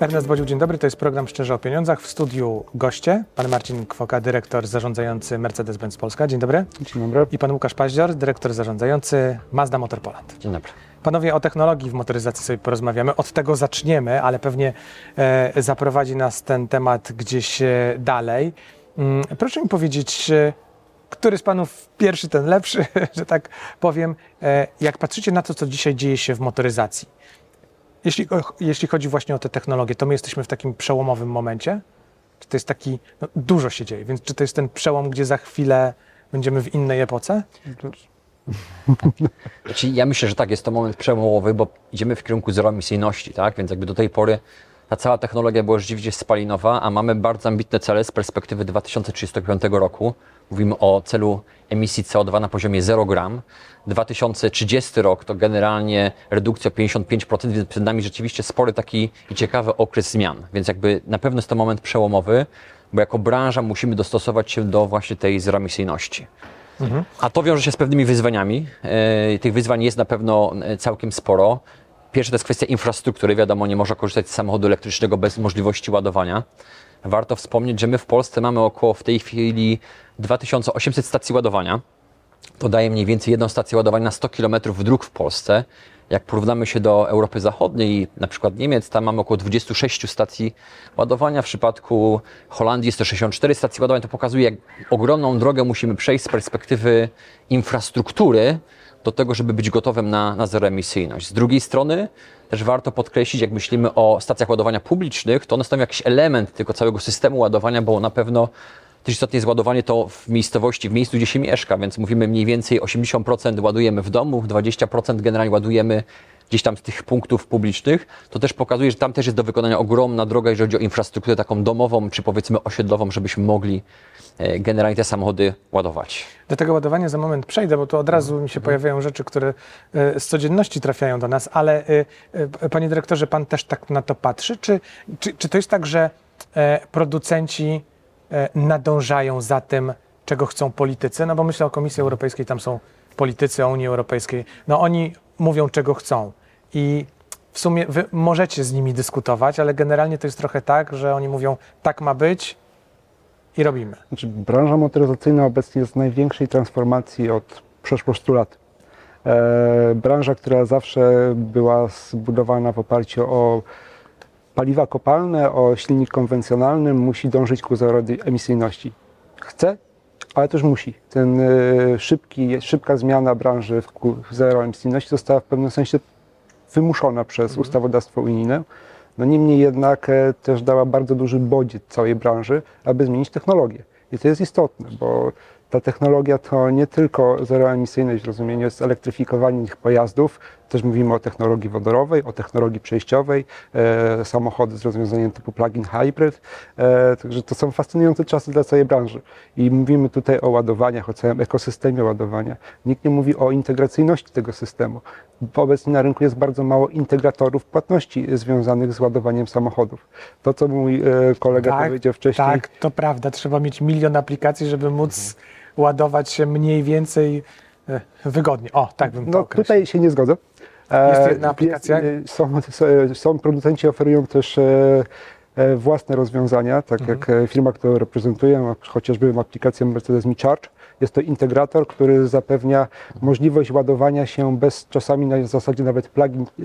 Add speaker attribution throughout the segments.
Speaker 1: Ernest Bodził, dzień dobry. To jest program Szczerze o Pieniądzach. W studiu goście, pan Marcin Kwoka, dyrektor zarządzający Mercedes-Benz Polska. Dzień dobry.
Speaker 2: Dzień dobry.
Speaker 1: I pan Łukasz Paździor, dyrektor zarządzający Mazda Motor Poland.
Speaker 3: Dzień dobry.
Speaker 1: Panowie, o technologii w motoryzacji sobie porozmawiamy. Od tego zaczniemy, ale pewnie e, zaprowadzi nas ten temat gdzieś e, dalej. Mm, proszę mi powiedzieć, e, który z panów pierwszy, ten lepszy, że tak powiem, e, jak patrzycie na to, co dzisiaj dzieje się w motoryzacji. Jeśli, jeśli chodzi właśnie o te technologie, to my jesteśmy w takim przełomowym momencie? Czy to jest taki, no, dużo się dzieje, więc czy to jest ten przełom, gdzie za chwilę będziemy w innej epoce?
Speaker 3: Znaczy, ja myślę, że tak, jest to moment przełomowy, bo idziemy w kierunku zeroemisyjności, tak? Więc jakby do tej pory ta cała technologia była rzeczywiście spalinowa, a mamy bardzo ambitne cele z perspektywy 2035 roku. Mówimy o celu emisji CO2 na poziomie 0 gram. 2030 rok to generalnie redukcja o 55%, więc przed nami rzeczywiście spory taki i ciekawy okres zmian. Więc jakby na pewno jest to moment przełomowy, bo jako branża musimy dostosować się do właśnie tej zeroemisyjności. A to wiąże się z pewnymi wyzwaniami. E, Tych wyzwań jest na pewno e, całkiem sporo. Pierwsze to jest kwestia infrastruktury. Wiadomo, nie można korzystać z samochodu elektrycznego bez możliwości ładowania. Warto wspomnieć, że my w Polsce mamy około w tej chwili 2800 stacji ładowania. To daje mniej więcej jedną stację ładowania na 100 km dróg w Polsce. Jak porównamy się do Europy Zachodniej, na przykład Niemiec, tam mamy około 26 stacji ładowania. W przypadku Holandii jest to 64 stacje ładowania. To pokazuje, jak ogromną drogę musimy przejść z perspektywy infrastruktury do tego, żeby być gotowym na, na zeroemisyjność. Z drugiej strony też warto podkreślić, jak myślimy o stacjach ładowania publicznych, to one stanowią jakiś element tego całego systemu ładowania, bo na pewno też istotnie jest ładowanie to w miejscowości, w miejscu, gdzie się mieszka, więc mówimy mniej więcej 80% ładujemy w domu, 20% generalnie ładujemy gdzieś tam z tych punktów publicznych. To też pokazuje, że tam też jest do wykonania ogromna droga, jeżeli chodzi o infrastrukturę taką domową, czy powiedzmy osiedlową, żebyśmy mogli generalnie te samochody ładować.
Speaker 1: Do tego ładowania za moment przejdę, bo tu od razu mi się pojawiają rzeczy, które e, z codzienności trafiają do nas, ale e, e, panie dyrektorze, pan też tak na to patrzy? Czy, czy, czy to jest tak, że e, producenci e, nadążają za tym, czego chcą politycy? No bo myślę o Komisji Europejskiej, tam są politycy o Unii Europejskiej. No oni mówią, czego chcą i w sumie wy możecie z nimi dyskutować, ale generalnie to jest trochę tak, że oni mówią, tak ma być i robimy.
Speaker 2: Znaczy, branża motoryzacyjna obecnie jest w największej transformacji od przeszło 100 lat. E, branża, która zawsze była zbudowana w oparciu o paliwa kopalne, o silnik konwencjonalny, musi dążyć ku zeroemisyjności. Chce, ale też musi. Ten e, szybki, szybka zmiana branży w ku zeroemisyjności została w pewnym sensie wymuszona przez ustawodawstwo unijne. No niemniej jednak e, też dała bardzo duży bodziec całej branży, aby zmienić technologię. I to jest istotne, bo ta technologia to nie tylko zeroemisyjność w rozumieniu jest elektryfikowanie ich pojazdów, też mówimy o technologii wodorowej, o technologii przejściowej, e, samochody z rozwiązaniem typu plug-in hybrid. E, także to są fascynujące czasy dla całej branży. I mówimy tutaj o ładowaniach, o całym ekosystemie ładowania. Nikt nie mówi o integracyjności tego systemu. Obecnie na rynku jest bardzo mało integratorów płatności związanych z ładowaniem samochodów. To, co mój e, kolega powiedział wcześniej,
Speaker 1: Tak, to prawda. Trzeba mieć milion aplikacji, żeby móc ładować się mniej więcej wygodnie. O, tak bym to
Speaker 2: No
Speaker 1: określił.
Speaker 2: tutaj się nie zgodzę. E,
Speaker 1: Jest jedna aplikacja?
Speaker 2: jest- Są, są producenci oferują też e, e, własne rozwiązania, tak
Speaker 1: Mhm.
Speaker 2: jak e, firma, którą reprezentuję, chociażby aplikację Mercedes Me Charge. Jest to integrator, który zapewnia możliwość ładowania się bez czasami na zasadzie nawet plug-in e,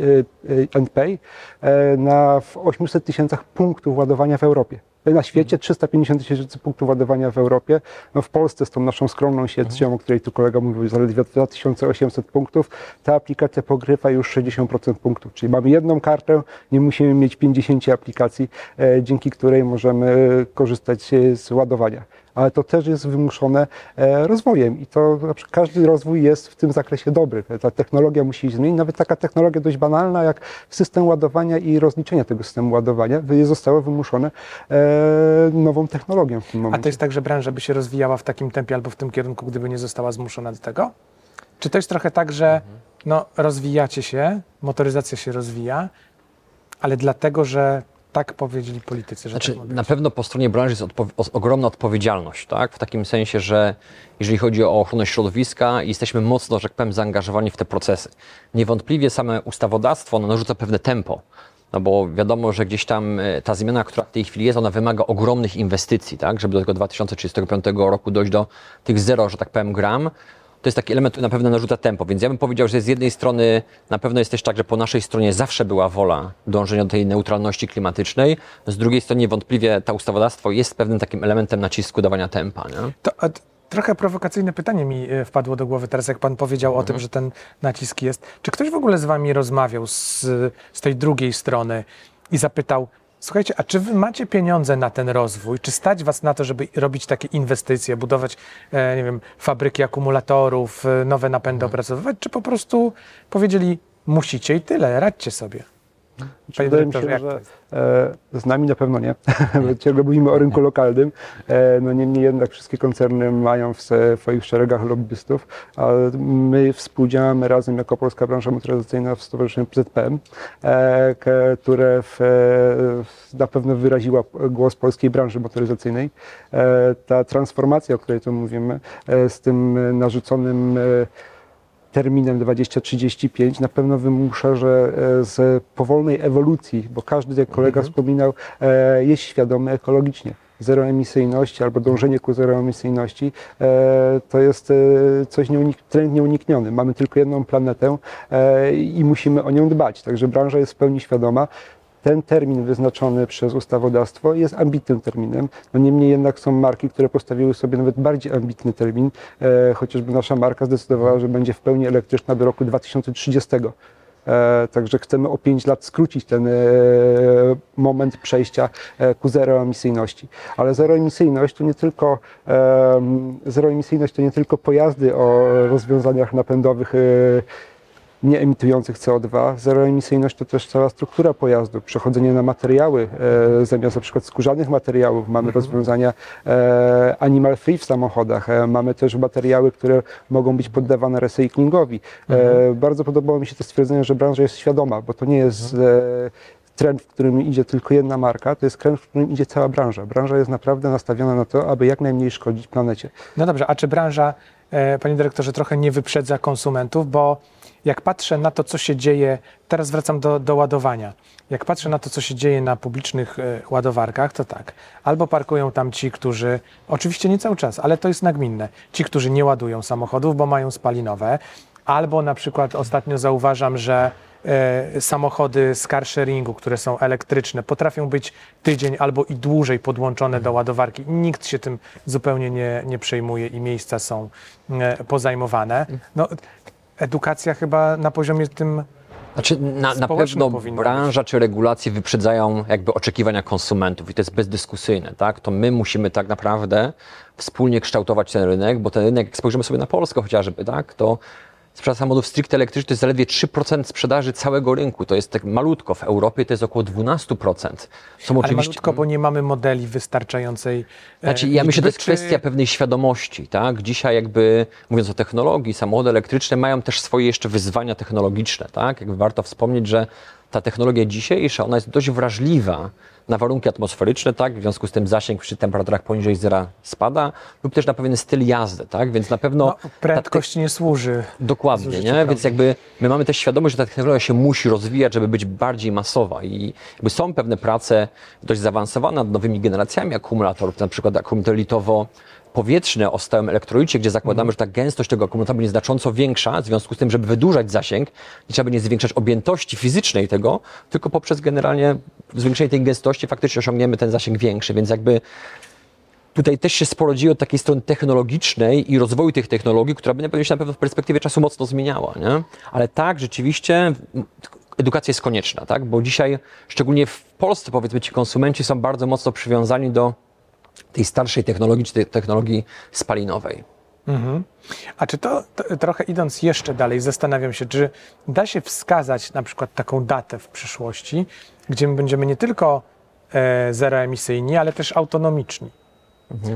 Speaker 2: e, and pay e, na w 800 tysiącach punktów ładowania w Europie. Na świecie 350 tysięcy punktów ładowania w Europie. No w Polsce z tą naszą skromną siecią, o której tu kolega mówił, zaledwie 2800 punktów, ta aplikacja pokrywa już 60% punktów. Czyli mamy jedną kartę, nie musimy mieć 50 aplikacji, e, dzięki której możemy korzystać e, z ładowania. Ale to też jest wymuszone e, rozwojem i to każdy rozwój jest w tym zakresie dobry. Ta technologia musi się zmienić. Nawet taka technologia dość banalna jak system ładowania i rozliczenia tego systemu ładowania zostało wymuszone e, nową technologią w tym
Speaker 1: A
Speaker 2: momencie.
Speaker 1: to jest tak, że branża by się rozwijała w takim tempie albo w tym kierunku, gdyby nie została zmuszona do tego? Czy to jest trochę tak, że no, rozwijacie się, motoryzacja się rozwija, ale dlatego, że tak powiedzieli politycy, że
Speaker 3: Znaczy,
Speaker 1: tak
Speaker 3: na pewno po stronie branży jest odpo- ogromna odpowiedzialność, tak? W takim sensie, że jeżeli chodzi o ochronę środowiska, jesteśmy mocno, że tak powiem, zaangażowani w te procesy. Niewątpliwie same ustawodawstwo ono narzuca pewne tempo. No bo wiadomo, że gdzieś tam e, ta zmiana, która w tej chwili jest, ona wymaga ogromnych inwestycji, tak? Żeby do tego 2035 roku dojść do tych zero, że tak powiem, gram. To jest taki element, który na pewno narzuca tempo, więc ja bym powiedział, że z jednej strony na pewno jest też tak, że po naszej stronie zawsze była wola dążenia do tej neutralności klimatycznej, z drugiej strony niewątpliwie to ustawodawstwo jest pewnym takim elementem nacisku dawania tempa. Nie?
Speaker 1: To, trochę prowokacyjne pytanie mi e, wpadło do głowy teraz, jak pan powiedział o tym, że ten nacisk jest. Czy ktoś w ogóle z wami rozmawiał z, z tej drugiej strony i zapytał, słuchajcie, a czy wy macie pieniądze na ten rozwój? Czy stać was na to, żeby robić takie inwestycje, budować, e, nie wiem, fabryki akumulatorów, e, nowe napędy opracowywać, czy po prostu powiedzieli, musicie i tyle, radźcie sobie? Panie
Speaker 2: Wydaje mi się, że e, z nami na pewno nie. Ciągle mówimy o rynku lokalnym. E, no niemniej jednak wszystkie koncerny mają w w swoich szeregach lobbystów, a my współdziałamy razem jako Polska Branża Motoryzacyjna w Stowarzyszeniu ZPM, e, które w, e, na pewno wyraziła głos polskiej branży motoryzacyjnej. E, ta transformacja, o której tu mówimy, e, z tym narzuconym terminem 2035 na pewno wymusza, że e, z powolnej ewolucji, bo każdy, jak kolega wspominał, e, jest świadomy ekologicznie. Zeroemisyjność albo dążenie ku zeroemisyjności e, to jest e, coś nieunik- trend nieunikniony. Mamy tylko jedną planetę e, i musimy o nią dbać. Także branża jest w pełni świadoma. Ten termin wyznaczony przez ustawodawstwo jest ambitnym terminem. No niemniej jednak są marki, które postawiły sobie nawet bardziej ambitny termin. E, chociażby nasza marka zdecydowała, że będzie w pełni elektryczna do roku 2030. E, także chcemy o 5 lat skrócić ten e, moment przejścia e, ku zeroemisyjności. Ale zeroemisyjność to nie tylko e, zeroemisyjność to nie tylko pojazdy o rozwiązaniach napędowych e, nie emitujących CO2. Zeroemisyjność to też cała struktura pojazdu, przechodzenie na materiały, e, zamiast na przykład skórzanych materiałów mamy rozwiązania e, animal free w samochodach, e, mamy też materiały, które mogą być poddawane recyklingowi. E, bardzo podobało mi się to stwierdzenie, że branża jest świadoma, bo to nie jest e, trend, w którym idzie tylko jedna marka, to jest trend, w którym idzie cała branża. Branża jest naprawdę nastawiona na to, aby jak najmniej szkodzić planecie.
Speaker 1: No dobrze, a czy branża, panie dyrektorze, trochę nie wyprzedza konsumentów? Bo jak patrzę na to, co się dzieje, teraz wracam do, do ładowania. Jak patrzę na to, co się dzieje na publicznych e, ładowarkach, to tak. Albo parkują tam ci, którzy, oczywiście nie cały czas, ale to jest nagminne, ci, którzy nie ładują samochodów, bo mają spalinowe. Albo na przykład ostatnio zauważam, że e, samochody z car sharingu, które są elektryczne, potrafią być tydzień albo i dłużej podłączone do ładowarki. Nikt się tym zupełnie nie, nie przejmuje i miejsca są e, pozajmowane. No, edukacja chyba na poziomie tym
Speaker 3: Znaczy, na, na pewno branża czy regulacje wyprzedzają jakby oczekiwania konsumentów i to jest bezdyskusyjne, tak? To my musimy tak naprawdę wspólnie kształtować ten rynek, bo ten rynek, jak spojrzymy sobie na Polskę chociażby, tak? To sprzedaż samochodów stricte elektrycznych to jest zaledwie 3% sprzedaży całego rynku. To jest tak malutko. W Europie to jest około 12%. Są
Speaker 1: Ale
Speaker 3: oczywiście...
Speaker 1: malutko, bo nie mamy modeli wystarczającej. e,
Speaker 3: Znaczy, ja myślę, że to jest
Speaker 1: czy-
Speaker 3: kwestia pewnej świadomości, tak? Dzisiaj jakby, mówiąc o technologii, samochody elektryczne mają też swoje jeszcze wyzwania technologiczne, tak? Jakby warto wspomnieć, że ta technologia dzisiejsza, ona jest dość wrażliwa na warunki atmosferyczne, tak? W związku z tym zasięg przy temperaturach poniżej zera spada lub też na pewien styl jazdy, tak? Więc na pewno...
Speaker 1: No,
Speaker 3: ta
Speaker 1: prędkość nie służy.
Speaker 3: Dokładnie, nie? Więc jakby my mamy też świadomość, że ta technologia się musi rozwijać, żeby być bardziej masowa i jakby są pewne prace dość zaawansowane nad nowymi generacjami akumulatorów, na przykład akumulator litowo powietrzne o stałym elektrolicie, gdzie zakładamy,
Speaker 1: Mhm.
Speaker 3: że ta gęstość tego akumulatora będzie znacząco większa, w związku z tym, żeby wydłużać zasięg, nie trzeba będzie zwiększać objętości fizycznej tego, tylko poprzez generalnie zwiększenie tej gęstości faktycznie osiągniemy ten zasięg większy, więc jakby tutaj też się sporo dzieje od takiej strony technologicznej i rozwoju tych technologii, która będzie się na pewno w perspektywie czasu mocno zmieniała, nie? Ale tak, rzeczywiście edukacja jest konieczna, tak? Bo dzisiaj, szczególnie w Polsce, powiedzmy, ci konsumenci są bardzo mocno przywiązani do tej starszej technologii, czy tej technologii spalinowej.
Speaker 1: A czy to, to trochę idąc jeszcze dalej, zastanawiam się, czy da się wskazać na przykład taką datę w przyszłości, gdzie my będziemy nie tylko e, zeroemisyjni, ale też autonomiczni?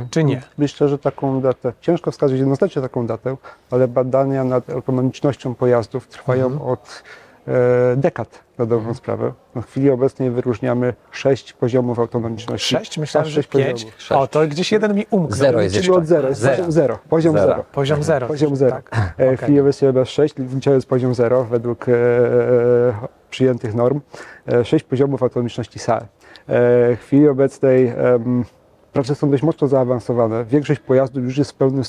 Speaker 1: Czy nie?
Speaker 2: Myślę, że taką datę, ciężko wskazać jednoznacznie taką datę, ale badania nad autonomicznością pojazdów trwają od e, dekad na dobrą sprawę. Na chwili obecnej wyróżniamy sześć poziomów autonomiczności.
Speaker 1: Sześć? Myślałem,
Speaker 2: Aż
Speaker 1: że
Speaker 2: sześć
Speaker 1: pięć. O, to gdzieś jeden mi umknął.
Speaker 3: Zero jest
Speaker 2: Czyli
Speaker 3: jeszcze.
Speaker 2: od jest
Speaker 3: Zero.
Speaker 2: poziom zero. Poziom
Speaker 3: Zero.
Speaker 2: zero.
Speaker 1: Poziom zero.
Speaker 2: Poziom zero.
Speaker 1: Tak.
Speaker 2: E, W
Speaker 1: Okej.
Speaker 2: chwili obecnej mamy 6, liczba jest poziom zero według e, przyjętych norm, e, sześć poziomów autonomiczności SAE. E, W chwili obecnej prace są dość mocno zaawansowane. Większość pojazdów już jest w pełnym.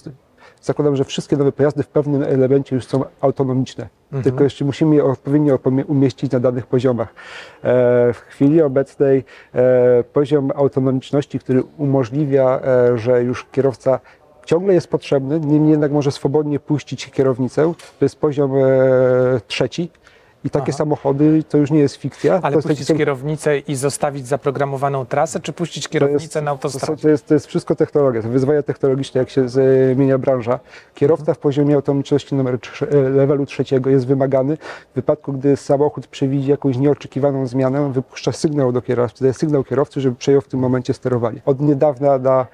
Speaker 2: Zakładam, że wszystkie nowe pojazdy w pewnym elemencie już są autonomiczne. Tylko jeszcze musimy je odpowiednio umieścić na danych poziomach. E, W chwili obecnej e, poziom autonomiczności, który umożliwia, e, że już kierowca ciągle jest potrzebny, niemniej jednak może swobodnie puścić kierownicę, to jest poziom trzeci. I takie
Speaker 1: Aha.
Speaker 2: samochody to już nie jest fikcja.
Speaker 1: Ale
Speaker 2: to
Speaker 1: puścić kierownicę i zostawić zaprogramowaną trasę, czy puścić kierownicę
Speaker 2: jest,
Speaker 1: na
Speaker 2: to,
Speaker 1: autostradzie?
Speaker 2: to, jest, to jest wszystko technologia, to wyzwania technologiczne, jak się zmienia branża. Kierowca w poziomie autonomiczności numer e, levelu trzeciego jest wymagany. W wypadku, gdy samochód przewidzi jakąś nieoczekiwaną zmianę, wypuszcza sygnał do kierowcy, daje sygnał kierowcy, żeby przejął w tym momencie sterowanie. Od niedawna na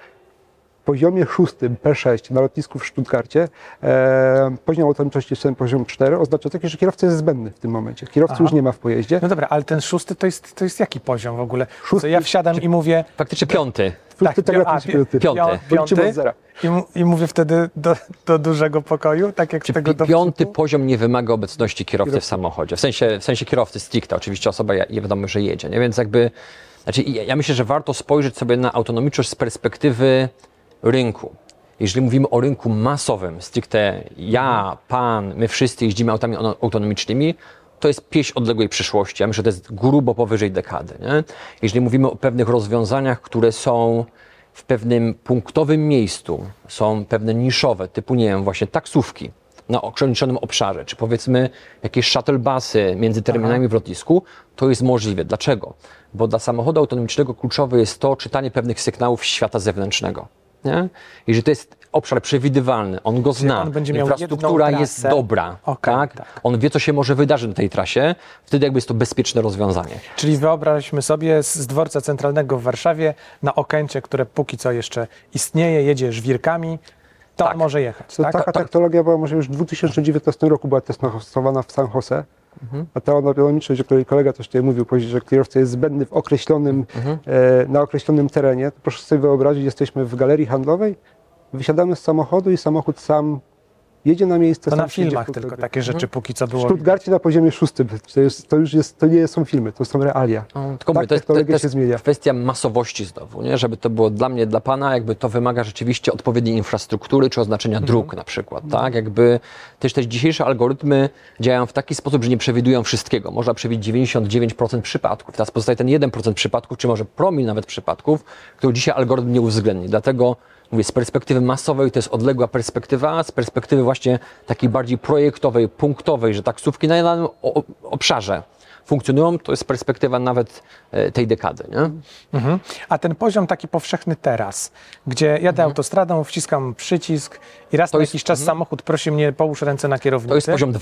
Speaker 2: poziomie szóstym P6 na lotnisku w Stuttgarcie e, poziom autonomiczności jest poziom 4, oznacza takie, że kierowca jest zbędny w tym momencie. Kierowcy
Speaker 1: Aha.
Speaker 2: już nie ma w pojeździe.
Speaker 1: No dobra, ale ten szósty to jest, to jest jaki poziom w ogóle? Co
Speaker 2: Szósty-
Speaker 1: ja wsiadam i mówię...
Speaker 3: Faktycznie piąty.
Speaker 2: Szósty
Speaker 1: tak,
Speaker 2: telegraficzny
Speaker 1: a, pi-
Speaker 2: piąty.
Speaker 3: piąty.
Speaker 2: Zera.
Speaker 1: I, I mówię wtedy do, do dużego pokoju, tak jak
Speaker 3: Czy
Speaker 1: tego
Speaker 3: pi- piąty poziom nie wymaga obecności kierowcy w
Speaker 2: Kierowcy.
Speaker 3: samochodzie? W sensie, w sensie kierowcy stricte, oczywiście osoba ja- wiadomo, że jedzie, nie? Więc jakby, znaczy ja myślę, że warto spojrzeć sobie na autonomiczność z perspektywy rynku. Jeżeli mówimy o rynku masowym, stricte ja, pan, my wszyscy jeździmy autami ono- autonomicznymi, to jest pieśń odległej przyszłości. Ja myślę, że to jest grubo powyżej dekady. Nie? Jeżeli mówimy o pewnych rozwiązaniach, które są w pewnym punktowym miejscu, są pewne niszowe, typu, nie wiem, właśnie taksówki na ograniczonym obszarze, czy powiedzmy jakieś shuttle busy między terminalami w lotnisku, to jest możliwe. Dlaczego? Bo dla samochodu autonomicznego kluczowe jest to czytanie pewnych sygnałów świata zewnętrznego. Nie? Jeżeli to jest obszar przewidywalny, on go zna,
Speaker 1: on będzie miał
Speaker 3: infrastruktura jest dobra,
Speaker 1: Okej,
Speaker 3: tak?
Speaker 1: tak.
Speaker 3: on wie, co się może wydarzyć na tej trasie, wtedy jakby jest to bezpieczne rozwiązanie.
Speaker 1: Czyli wyobraźmy sobie z dworca centralnego w Warszawie na Okęcie, które póki co jeszcze istnieje, jedzie żwirkami, to
Speaker 3: Tak.
Speaker 1: on może jechać,
Speaker 2: To
Speaker 1: tak?
Speaker 2: taka technologia była może już w 2019 roku była testowana w San Jose. A ta autonomiczność, o której kolega też tutaj mówił, że kierowca jest zbędny w określonym, e, na określonym terenie, to proszę sobie wyobrazić, jesteśmy w galerii handlowej, wysiadamy z samochodu i samochód sam jedzie na miejsce.
Speaker 1: To na filmach tylko
Speaker 2: drodze.
Speaker 1: takie rzeczy póki co
Speaker 2: W
Speaker 1: było.
Speaker 2: Stuttgarcie na poziomie szóstym. To, jest, to już jest, to nie są filmy, to są realia.
Speaker 3: No, Tylko
Speaker 2: Tak
Speaker 3: to jest, to, to
Speaker 2: technologia
Speaker 3: jest
Speaker 2: się zmienia.
Speaker 3: kwestia masowości znowu, nie? żeby to było dla mnie, dla Pana, jakby to wymaga rzeczywiście odpowiedniej infrastruktury czy oznaczenia
Speaker 2: Mhm.
Speaker 3: dróg na przykład, tak? Jakby też te dzisiejsze algorytmy działają w taki sposób, że nie przewidują wszystkiego. Można przewidzieć 99% przypadków. Teraz pozostaje ten 1% przypadków, czy może promil nawet przypadków, który dzisiaj algorytm nie uwzględni. Dlatego mówię, z perspektywy masowej to jest odległa perspektywa, z perspektywy właśnie takiej bardziej projektowej, punktowej, że taksówki na danym obszarze funkcjonują, to jest perspektywa nawet e, tej dekady. Nie?
Speaker 1: Mhm. A ten poziom taki powszechny teraz, gdzie jadę autostradą, wciskam przycisk i raz
Speaker 3: To
Speaker 1: na
Speaker 3: jest-
Speaker 1: jakiś czas samochód prosi mnie połóż ręce na kierownicy.
Speaker 3: To jest poziom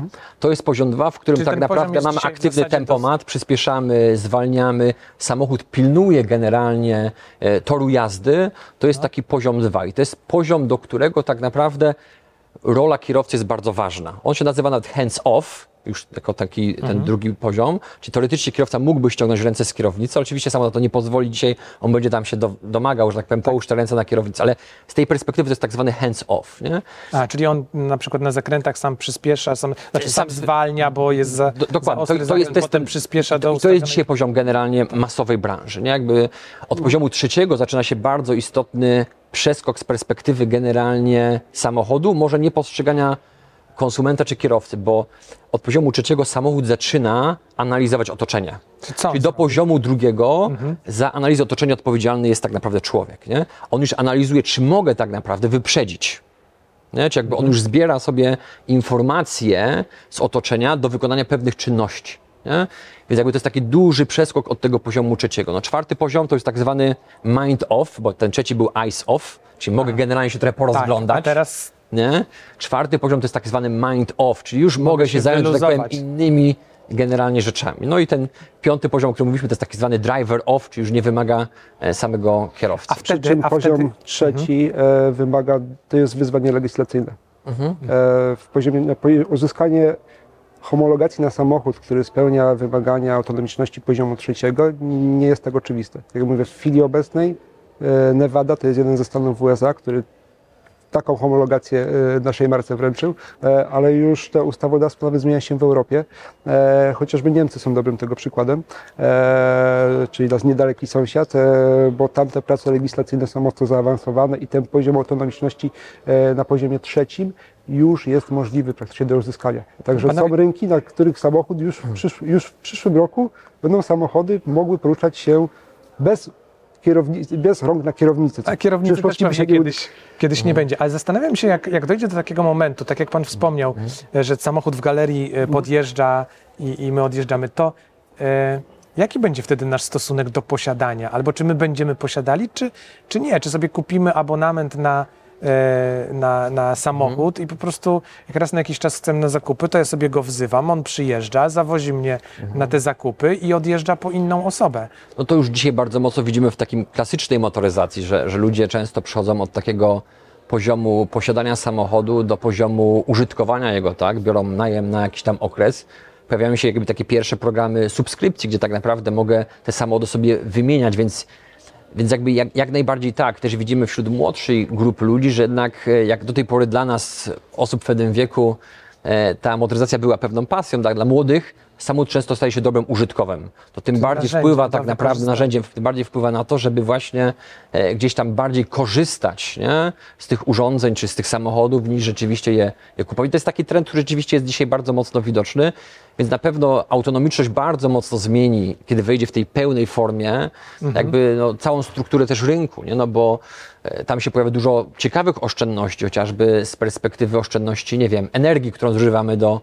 Speaker 3: 2. To jest poziom 2, w którym
Speaker 1: Czyli
Speaker 3: tak naprawdę mamy aktywny tempomat, przyspieszamy, zwalniamy, samochód pilnuje generalnie e, toru jazdy. To
Speaker 1: No.
Speaker 3: jest taki poziom 2 i to jest poziom, do którego tak naprawdę rola kierowcy jest bardzo ważna. On się nazywa nawet hands off, już jako taki ten
Speaker 1: Mhm.
Speaker 3: drugi poziom, czyli teoretycznie kierowca mógłby ściągnąć ręce z kierownicy, oczywiście samo na to nie pozwoli dzisiaj, on będzie tam się do, domagał, że tak powiem, połóż te ręce na kierownicy, ale z tej perspektywy to jest tak zwany hands off, nie?
Speaker 1: A, czyli on na przykład na zakrętach sam przyspiesza, sam, znaczy sam
Speaker 3: Sam-
Speaker 1: zwalnia, bo jest za,
Speaker 3: Do- dokładnie.
Speaker 1: za ostry
Speaker 3: To- to jest- to jest
Speaker 1: potem
Speaker 3: ten-
Speaker 1: przyspiesza do
Speaker 3: I to jest dzisiaj poziom generalnie masowej branży. Nie? Jakby od poziomu trzeciego zaczyna się bardzo istotny przeskok z perspektywy generalnie samochodu, może nie postrzegania konsumenta czy kierowcy, bo od poziomu trzeciego samochód zaczyna analizować otoczenie.
Speaker 1: Co?
Speaker 3: Czyli do poziomu drugiego za analizę otoczenia odpowiedzialny jest tak naprawdę człowiek. Nie? On już analizuje, czy mogę tak naprawdę wyprzedzić. Nie? Czy jakby on już zbiera sobie informacje z otoczenia do wykonania pewnych czynności. Nie? Więc jakby to jest taki duży przeskok od tego poziomu trzeciego. No, czwarty poziom to jest tak zwany mind off, bo ten trzeci był eyes off, czyli mogę generalnie się trochę
Speaker 1: tak,
Speaker 3: porozglądać.
Speaker 1: a teraz
Speaker 3: Nie? Czwarty poziom to jest tak zwany mind off, czyli już mogę, się,
Speaker 1: się
Speaker 3: zająć, tak powiem, innymi generalnie rzeczami. No i ten piąty poziom, o którym mówiliśmy, to jest tak zwany driver off, czyli już nie wymaga e, samego kierowcy.
Speaker 1: A
Speaker 2: Przy
Speaker 1: wtedy,
Speaker 2: czym
Speaker 1: a
Speaker 2: poziom
Speaker 1: wtedy,
Speaker 2: trzeci e, wymaga, to jest wyzwanie legislacyjne.
Speaker 3: Mhm.
Speaker 2: E, w poziomie, na, pozie- uzyskanie homologacji na samochód, który spełnia wymagania autonomiczności poziomu trzeciego, nie jest tak oczywiste. Jak mówię, w chwili obecnej e, Nevada to jest jeden ze stanów w USA, który taką homologację e, naszej marce wręczył, e, ale już to ustawodawstwo nawet zmienia się w Europie. E, Chociażby Niemcy są dobrym tego przykładem, e, czyli nasz niedaleki sąsiad, bo tamte prace legislacyjne są mocno zaawansowane i ten poziom autonomiczności na poziomie trzecim już jest możliwy praktycznie do uzyskania. Także
Speaker 1: Panowie-
Speaker 2: są rynki, na których samochód już w, przysz, już w przyszłym roku będą samochody mogły poruszać się bez, kierownicy, bez rąk na kierownicy.
Speaker 1: A kierownicy też pewnie
Speaker 2: się
Speaker 1: kiedyś, kiedyś nie będzie. Ale zastanawiam się, jak, jak dojdzie do takiego momentu, tak jak pan wspomniał, e, że samochód w galerii e, podjeżdża i, i my odjeżdżamy, to e, jaki będzie wtedy nasz stosunek do posiadania? Albo czy my będziemy posiadali, czy, czy nie? Czy sobie kupimy abonament na, na, na samochód i po prostu jak raz na jakiś czas chcemy na zakupy, to ja sobie go wzywam, on przyjeżdża, zawozi mnie na te zakupy i odjeżdża po inną osobę.
Speaker 3: No to już dzisiaj bardzo mocno widzimy w takim klasycznej motoryzacji, że, że ludzie często przechodzą od takiego poziomu posiadania samochodu do poziomu użytkowania jego, tak? Biorą najem na jakiś tam okres. Pojawiają się jakby takie pierwsze programy subskrypcji, gdzie tak naprawdę mogę te samochody sobie wymieniać, więc więc jakby jak, jak najbardziej tak, też widzimy wśród młodszej grupy ludzi, że jednak e, jak do tej pory dla nas, osób w pewnym wieku, e, ta motoryzacja była pewną pasją, tak, dla młodych samochód często staje się dobrem użytkowym. To tym bardziej
Speaker 1: narzędzie,
Speaker 3: wpływa
Speaker 1: do
Speaker 3: tak naprawdę, narzędziem, tym bardziej wpływa na to, żeby właśnie e, gdzieś tam bardziej korzystać nie? z tych urządzeń czy z tych samochodów, niż rzeczywiście je, je kupować. To jest taki trend, który rzeczywiście jest dzisiaj bardzo mocno widoczny, więc na pewno autonomiczność bardzo mocno zmieni, kiedy wejdzie w tej pełnej formie, jakby no, całą strukturę też rynku, nie? No bo e, tam się pojawia dużo ciekawych oszczędności, chociażby z perspektywy oszczędności, nie wiem, energii, którą zużywamy do,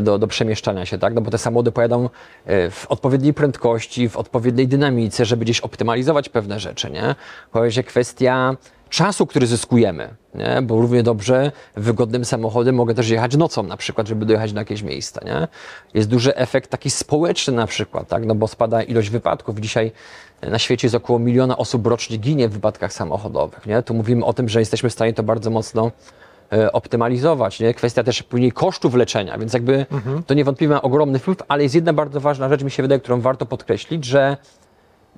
Speaker 3: do, do przemieszczania się, tak? No bo te samochody pojadą e, w odpowiedniej prędkości, w odpowiedniej dynamice, żeby gdzieś optymalizować pewne rzeczy, nie? Pojawia się kwestia czasu, który zyskujemy, nie? bo równie dobrze wygodnym samochodem mogę też jechać nocą na przykład, żeby dojechać do jakieś miejsca. Nie? Jest duży efekt taki społeczny na przykład, tak? no bo spada ilość wypadków. Dzisiaj na świecie jest około miliona osób rocznie ginie w wypadkach samochodowych. Nie? Tu mówimy o tym, że jesteśmy w stanie to bardzo mocno e, optymalizować. Nie? Kwestia też później kosztów leczenia, więc jakby to niewątpliwie ma ogromny wpływ, ale jest jedna bardzo ważna rzecz, mi się wydaje, którą warto podkreślić, że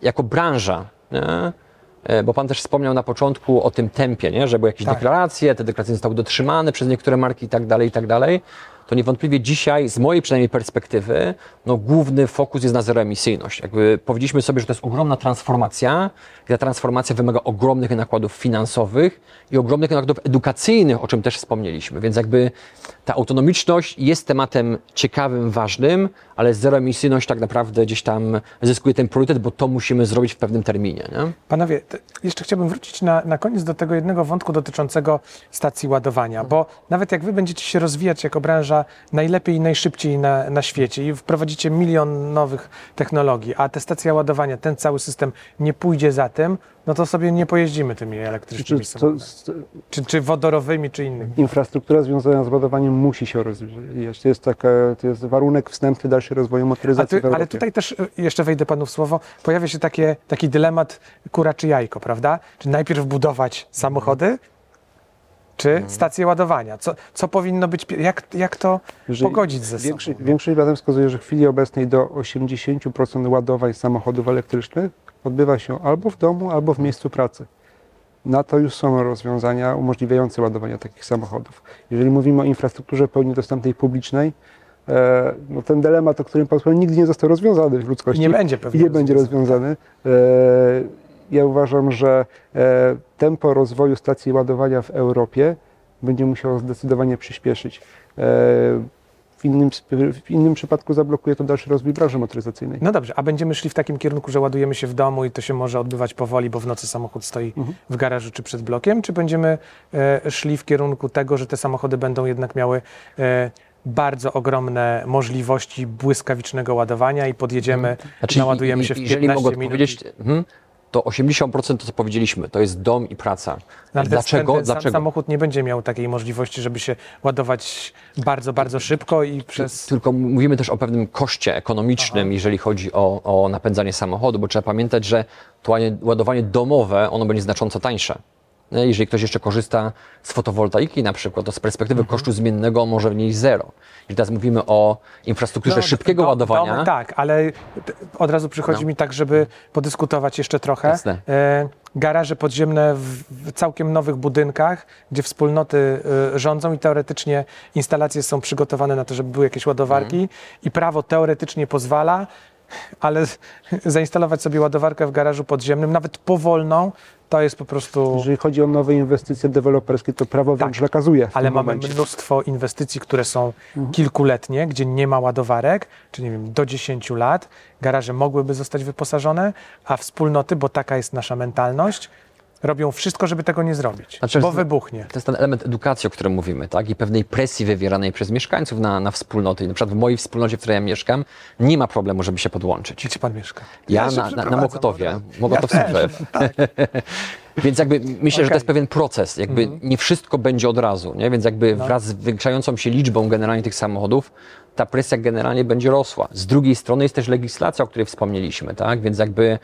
Speaker 3: jako branża, nie? E, bo Pan też wspomniał na początku o tym tempie, nie? że były jakieś
Speaker 1: Tak.
Speaker 3: deklaracje, te deklaracje zostały dotrzymane przez niektóre marki i tak dalej, i tak dalej. To niewątpliwie dzisiaj, z mojej przynajmniej perspektywy, no, główny fokus jest na zeroemisyjność. Jakby powiedzieliśmy sobie, że to jest ogromna transformacja i ta transformacja wymaga ogromnych nakładów finansowych i ogromnych nakładów edukacyjnych, o czym też wspomnieliśmy. Więc jakby ta autonomiczność jest tematem ciekawym, ważnym, ale zeroemisyjność tak naprawdę gdzieś tam zyskuje ten priorytet, bo to musimy zrobić w pewnym terminie. Nie?
Speaker 1: Panowie, jeszcze chciałbym wrócić na, na koniec do tego jednego wątku dotyczącego stacji ładowania, bo nawet jak wy będziecie się rozwijać jako branża najlepiej i najszybciej na, na świecie i wprowadzicie milion nowych technologii, a te stacje ładowania, ten cały system nie pójdzie za tym, no to sobie nie pojeździmy tymi
Speaker 2: Czy,
Speaker 1: elektrycznymi
Speaker 2: to,
Speaker 1: samochodami.
Speaker 2: z-
Speaker 1: Czy, czy wodorowymi, czy innymi.
Speaker 2: infrastruktura związana z ładowaniem musi się rozwijać. To jest, taka, to jest warunek wstępny dalszego rozwoju motoryzacji
Speaker 1: ty, ale tutaj też y, jeszcze wejdę panu w słowo, pojawia się takie, taki dylemat kura czy jajko, prawda? Czy najpierw budować samochody, czy stacje ładowania? Co, co powinno być, jak, jak to
Speaker 2: Jeżeli
Speaker 1: pogodzić ze sobą?
Speaker 2: Większość, większość badań wskazuje, że w chwili obecnej do 80% ładowań samochodów elektrycznych odbywa się albo w domu, albo w miejscu pracy. Na to już są rozwiązania umożliwiające ładowanie takich samochodów. Jeżeli mówimy o infrastrukturze pełni dostępnej publicznej, e, no ten dylemat, o którym Pan wspomniał, nigdy nie został rozwiązany w ludzkości.
Speaker 1: I nie będzie pewnie
Speaker 2: I nie będzie rozwiązany. E, ja uważam, że e, tempo rozwoju stacji ładowania w Europie będzie musiało zdecydowanie przyspieszyć. E, w, innym, w innym przypadku zablokuje to dalszy rozwój branży motoryzacyjnej.
Speaker 1: No dobrze, a będziemy szli w takim kierunku, że ładujemy się w domu i to się może odbywać powoli, bo w nocy samochód stoi w garażu czy przed blokiem, czy będziemy e, szli w kierunku tego, że te samochody będą jednak miały e, bardzo ogromne możliwości błyskawicznego ładowania i podjedziemy, naładujemy
Speaker 3: i-
Speaker 1: się w
Speaker 3: i-
Speaker 1: 15
Speaker 3: Jeżeli mogę
Speaker 1: minut.
Speaker 3: powiedzieć, mhm, to 80% to co powiedzieliśmy, to jest dom i praca.
Speaker 1: No, ale
Speaker 3: Dlaczego?
Speaker 1: Ten, ten
Speaker 3: Dlaczego?
Speaker 1: samochód nie będzie miał takiej możliwości, żeby się ładować bardzo, bardzo szybko i przez...
Speaker 3: Tylko mówimy też o pewnym koszcie ekonomicznym, jeżeli chodzi o, o napędzanie samochodu, bo trzeba pamiętać, że to ładowanie domowe, ono będzie znacząco tańsze. Nie? Jeżeli ktoś jeszcze korzysta z fotowoltaiki na przykład, to z perspektywy
Speaker 1: Mhm.
Speaker 3: kosztu zmiennego może wnieść zero. Jeżeli teraz mówimy o infrastrukturze szybkiego
Speaker 1: do-
Speaker 3: ładowania,
Speaker 1: domy, tak, ale od razu przychodzi
Speaker 3: No.
Speaker 1: mi tak, żeby podyskutować jeszcze trochę.
Speaker 3: Jasne.
Speaker 1: E, garaże podziemne w, całkiem nowych budynkach, gdzie wspólnoty e, rządzą i teoretycznie instalacje są przygotowane na to, żeby były jakieś ładowarki
Speaker 3: Mhm.
Speaker 1: i prawo teoretycznie pozwala, ale zainstalować sobie ładowarkę w garażu podziemnym, nawet powolną, to jest po prostu...
Speaker 2: Jeżeli chodzi o nowe inwestycje deweloperskie, to prawo
Speaker 1: Tak.
Speaker 2: wręcz nakazuje w
Speaker 1: Ale mamy
Speaker 2: momencie.
Speaker 1: mnóstwo inwestycji, które są
Speaker 3: Mhm.
Speaker 1: kilkuletnie, gdzie nie ma ładowarek, czy nie wiem, do 10 lat. Garaże mogłyby zostać wyposażone, a wspólnoty, bo taka jest nasza mentalność, robią wszystko, żeby tego nie zrobić,
Speaker 3: Znaczy,
Speaker 1: bo wybuchnie.
Speaker 3: To jest ten element edukacji, o którym mówimy, tak? I pewnej presji wywieranej przez mieszkańców na, na wspólnoty. I na przykład w mojej wspólnocie, w której ja mieszkam, nie ma problemu, żeby się podłączyć.
Speaker 1: Gdzie pan mieszka?
Speaker 3: Ja,
Speaker 1: Ja
Speaker 3: na, na, na Mokotowie. Mokotów
Speaker 1: Ja
Speaker 3: Słuplew. Więc jakby myślę, że to jest pewien proces. Jakby nie wszystko będzie od razu, nie? Więc jakby
Speaker 1: No.
Speaker 3: wraz z zwiększającą się liczbą generalnie tych samochodów, ta presja generalnie będzie rosła. Z drugiej strony jest też legislacja, o której wspomnieliśmy, tak? Więc jakby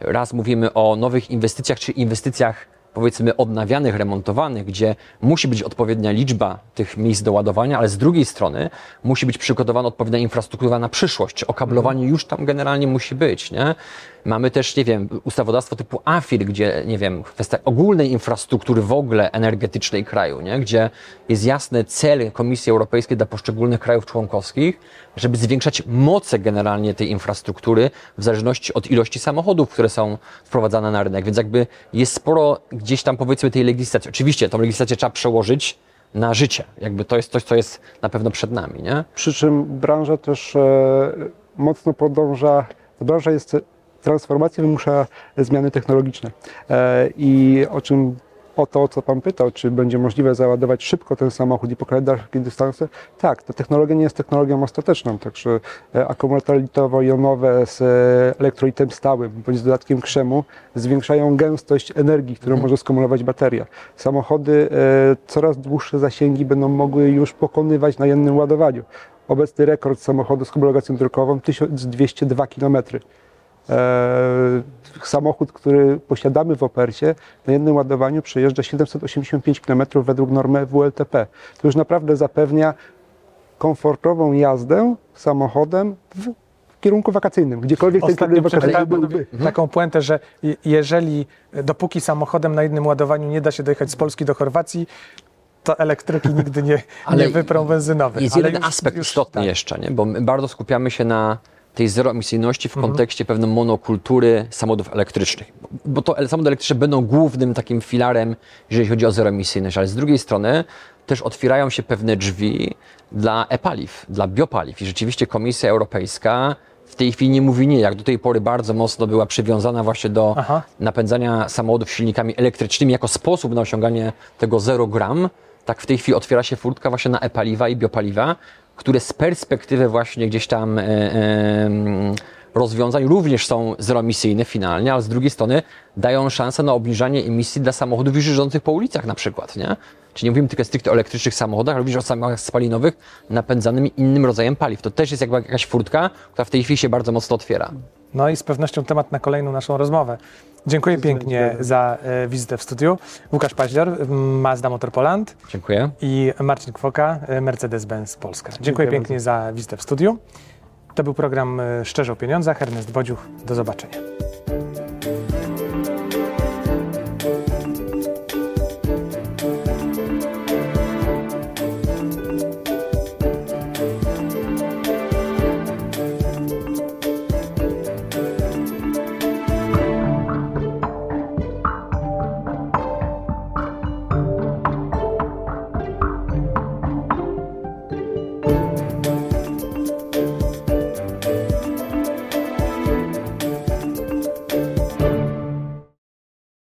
Speaker 3: raz mówimy o nowych inwestycjach, czy inwestycjach powiedzmy odnawianych, remontowanych, gdzie musi być odpowiednia liczba tych miejsc do ładowania, ale z drugiej strony musi być przygotowana odpowiednia infrastruktura na przyszłość, okablowanie już tam generalnie musi być, nie? Mamy też, nie wiem, ustawodawstwo typu AFIR, gdzie, nie wiem, kwestia ogólnej infrastruktury w ogóle energetycznej kraju, nie? Gdzie jest jasny cel Komisji Europejskiej dla poszczególnych krajów członkowskich, żeby zwiększać moce generalnie tej infrastruktury w zależności od ilości samochodów, które są wprowadzane na rynek. Więc jakby jest sporo gdzieś tam powiedzmy tej legislacji. Oczywiście tą legislację trzeba przełożyć na życie. Jakby to jest coś, co jest na pewno przed nami, nie?
Speaker 2: Przy czym branża też e, mocno podąża, branża jest, transformacja wymusza zmiany technologiczne. E, I o czym, o to, co Pan pytał, czy będzie możliwe załadować szybko ten samochód i pokonać dalsze dystanse? Tak, ta technologia nie jest technologią ostateczną, także e, akumulatory litowo-jonowe z e, elektrolitem stałym bądź z dodatkiem krzemu zwiększają gęstość energii, którą może skumulować bateria. Samochody coraz dłuższe zasięgi będą mogły już pokonywać na jednym ładowaniu. Obecny rekord samochodu z homologacją drogową 1202 km. E, samochód, który posiadamy w Opercie, na jednym ładowaniu przejeżdża 785 km według normy WLTP. To już naprawdę zapewnia komfortową jazdę samochodem w, w kierunku wakacyjnym, gdziekolwiek ten kierunek wakacyjny byłby.
Speaker 1: taką puentę, że je- jeżeli, e, dopóki samochodem na jednym ładowaniu nie da się dojechać z Polski do Chorwacji, to elektryki nigdy nie, nie wyprą benzynowych.
Speaker 3: Jest
Speaker 1: Ale
Speaker 3: jeden
Speaker 1: już-
Speaker 3: aspekt
Speaker 1: już
Speaker 3: istotny
Speaker 1: tak.
Speaker 3: jeszcze, nie? bo my bardzo skupiamy się na tej zeroemisyjności w
Speaker 1: Mhm.
Speaker 3: kontekście pewnej monokultury samochodów elektrycznych. Bo to samochody elektryczne będą głównym takim filarem, jeżeli chodzi o zeroemisyjność, ale z drugiej strony też otwierają się pewne drzwi dla e-paliw, dla biopaliw. I rzeczywiście Komisja Europejska w tej chwili nie mówi nie, jak do tej pory bardzo mocno była przywiązana właśnie do
Speaker 1: Aha.
Speaker 3: napędzania samochodów silnikami elektrycznymi jako sposób na osiąganie tego 0 gram, tak w tej chwili otwiera się furtka właśnie na e-paliwa i biopaliwa, które z perspektywy właśnie gdzieś tam e, e, rozwiązań również są zeroemisyjne finalnie, ale z drugiej strony dają szansę na obniżanie emisji dla samochodów już jeżdżących po ulicach na przykład, nie? Czyli nie mówimy tylko stricte o elektrycznych samochodach, ale również o samochodach spalinowych napędzanymi innym rodzajem paliw. To też jest jakby jakaś furtka, która w tej chwili się bardzo mocno otwiera.
Speaker 1: No i z pewnością temat na kolejną naszą rozmowę. Dziękuję pięknie za e, wizytę w studiu. Łukasz Paździor, Mazda Motor Poland
Speaker 3: Dziękuję.
Speaker 1: i Marcin Kwoka, e, Mercedes-Benz Polska. Dziękuję
Speaker 2: Dziękuję
Speaker 1: pięknie za wizytę w studiu. To był program e, Szczerze o Pieniądzach. Ernest Bodziuch. Do zobaczenia.